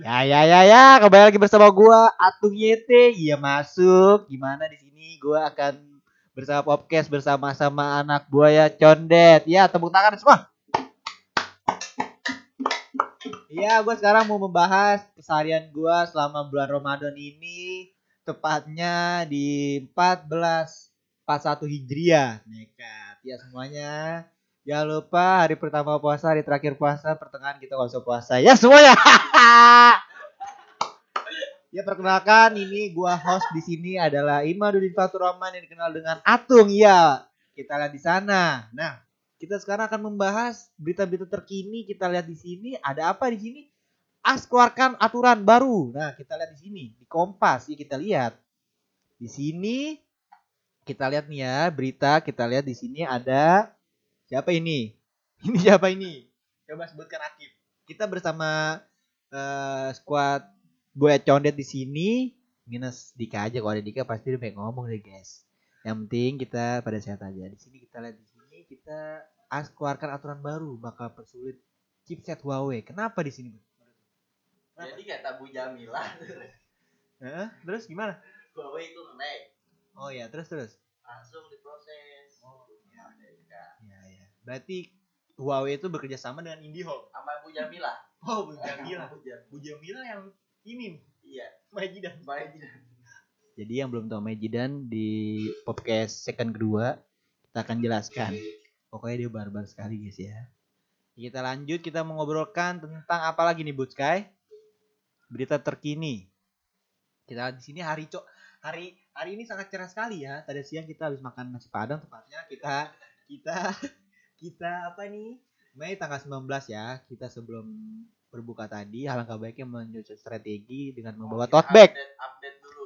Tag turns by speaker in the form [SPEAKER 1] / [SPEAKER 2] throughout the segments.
[SPEAKER 1] Ya ya ya ya, kembali lagi bersama gua Atung YT. Iya masuk. Gimana di sini gua akan bersama podcast bersama-sama anak buaya condet. Ya, tepuk tangan semua. Iya, gua sekarang mau membahas keseharian gua selama bulan Ramadan ini tepatnya di 14 41 Hijriah. Nekat. Ya semuanya Jangan lupa hari pertama puasa, hari terakhir puasa, pertengahan kita usah puasa. Ya semuanya. ya perkenalkan ini gua host di sini adalah Imadudin Fatur Rahman yang dikenal dengan Atung ya. Kita lihat di sana. Nah, kita sekarang akan membahas berita-berita terkini. Kita lihat di sini ada apa di sini? As keluarkan aturan baru. Nah, kita lihat di sini di Kompas ya kita lihat. Di sini kita lihat nih ya berita. Kita lihat di sini ada Siapa ini? Ini siapa ini? Coba sebutkan Akif. Kita bersama uh, squad Boya Condet di sini. Minus Dika aja kalau ada Dika pasti udah ngomong deh guys. Yang penting kita pada sehat aja. Di sini kita lihat di sini kita as keluarkan aturan baru bakal persulit chipset Huawei. Kenapa di sini?
[SPEAKER 2] Jadi kata Bu Jamila.
[SPEAKER 1] Hah? Terus gimana?
[SPEAKER 2] Huawei itu ngelag.
[SPEAKER 1] Oh ya, terus terus.
[SPEAKER 2] Langsung diproses.
[SPEAKER 1] Oh, ya. Ya, ya. Berarti Huawei itu bekerja sama dengan IndiHome.
[SPEAKER 2] Sama Bu Jamila.
[SPEAKER 1] Oh. Bu Jamila.
[SPEAKER 2] Bu Jamila
[SPEAKER 1] yang ini
[SPEAKER 2] Iya.
[SPEAKER 1] Majidan.
[SPEAKER 2] Baik.
[SPEAKER 1] Jadi yang belum tahu Majidan di podcast second kedua kita akan jelaskan. Pokoknya dia barbar sekali guys ya. Kita lanjut kita mengobrolkan tentang apa lagi nih Bud Sky? Berita terkini. Kita di sini hari cok hari hari ini sangat cerah sekali ya. Tadi siang kita habis makan nasi padang tepatnya kita kita kita apa nih? Mei tanggal 19 ya. Kita sebelum berbuka tadi alangkah baiknya menyusun strategi dengan membawa
[SPEAKER 2] Oke,
[SPEAKER 1] tote bag.
[SPEAKER 2] Update, update dulu.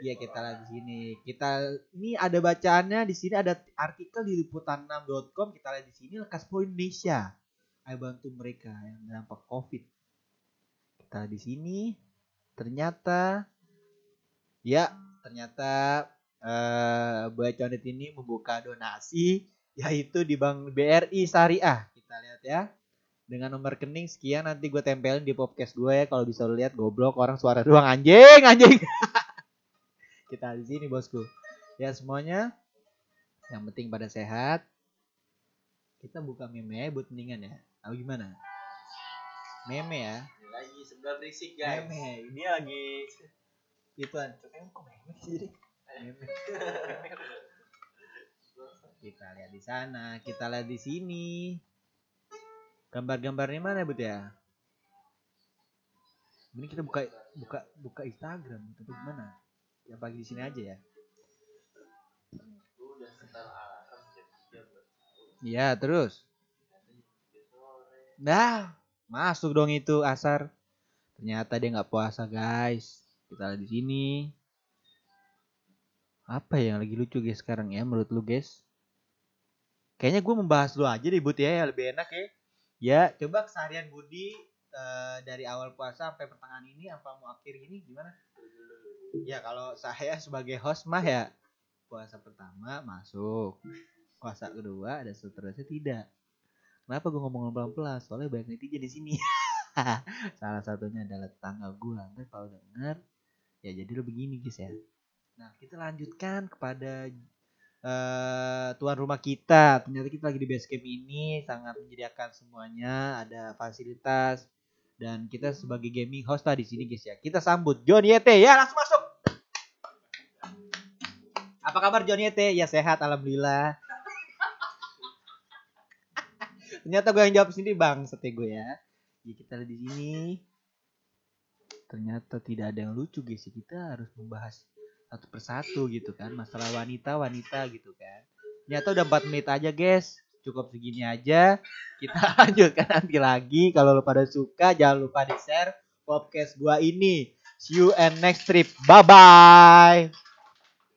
[SPEAKER 1] Iya kita lihat di sini. Kita ini ada bacaannya di sini ada artikel di liputan6.com. Kita lihat di sini lekas Pro Indonesia. Ayo bantu mereka yang terdampak Covid. Kita lihat di sini ternyata ya ternyata eh Boy Condet ini membuka donasi yaitu di Bank BRI Syariah. Kita lihat ya. Dengan nomor rekening sekian nanti gue tempelin di podcast gue ya. Kalau bisa lu lihat goblok orang suara doang. Anjing anjing. Kita di sini bosku. Ya semuanya. Yang penting pada sehat. Kita buka meme ya buat mendingan ya. Atau gimana? Meme ya.
[SPEAKER 2] Lagi sebelah berisik guys.
[SPEAKER 1] meme. Dia lagi. Sih? Jadi meme. Kita lihat di sana. Kita lihat di sini gambar-gambarnya mana but ya? Ini kita buka buka buka Instagram. Gitu gimana ya pagi di sini aja ya?
[SPEAKER 2] Gua udah setel alarm jam 3 buat
[SPEAKER 1] Iya terus? Nah masuk dong itu asar. Ternyata dia nggak puasa guys. Kita lihat di sini. Apa yang lagi lucu guys sekarang ya menurut lu guys? Kayaknya gue membahas lu aja deh Bud ya lebih enak ya ya. Coba keseharian Budi eh, dari awal puasa sampai pertengahan ini apa mau akhir ini gimana? Ya kalau saya sebagai host mah ya puasa pertama masuk puasa kedua dan seterusnya tidak. Kenapa gue ngomong pelan-pelan? Soalnya banyak netizen di sini. Salah satunya adalah tetangga gue nanti kalau denger ya jadi lo begini guys ya. Nah kita lanjutkan kepada eh tuan rumah kita. Ternyata kita lagi di base camp ini sangat menyediakan semuanya ada fasilitas dan kita sebagai gaming host lah di sini guys ya. Kita sambut John Yete. Ya langsung masuk. Apa kabar John Yete? Ya sehat alhamdulillah. Ternyata gue yang jawab sendiri bang sete gue ya. Ya kita lihat di sini. Ternyata tidak ada yang lucu guys ya. kita harus membahas satu persatu gitu kan. Masalah wanita wanita gitu kan ternyata udah 4 menit aja guys. Cukup segini aja. Kita lanjutkan nanti lagi. Kalau lu pada suka jangan lupa di share podcast gua ini. See you and next trip. Bye bye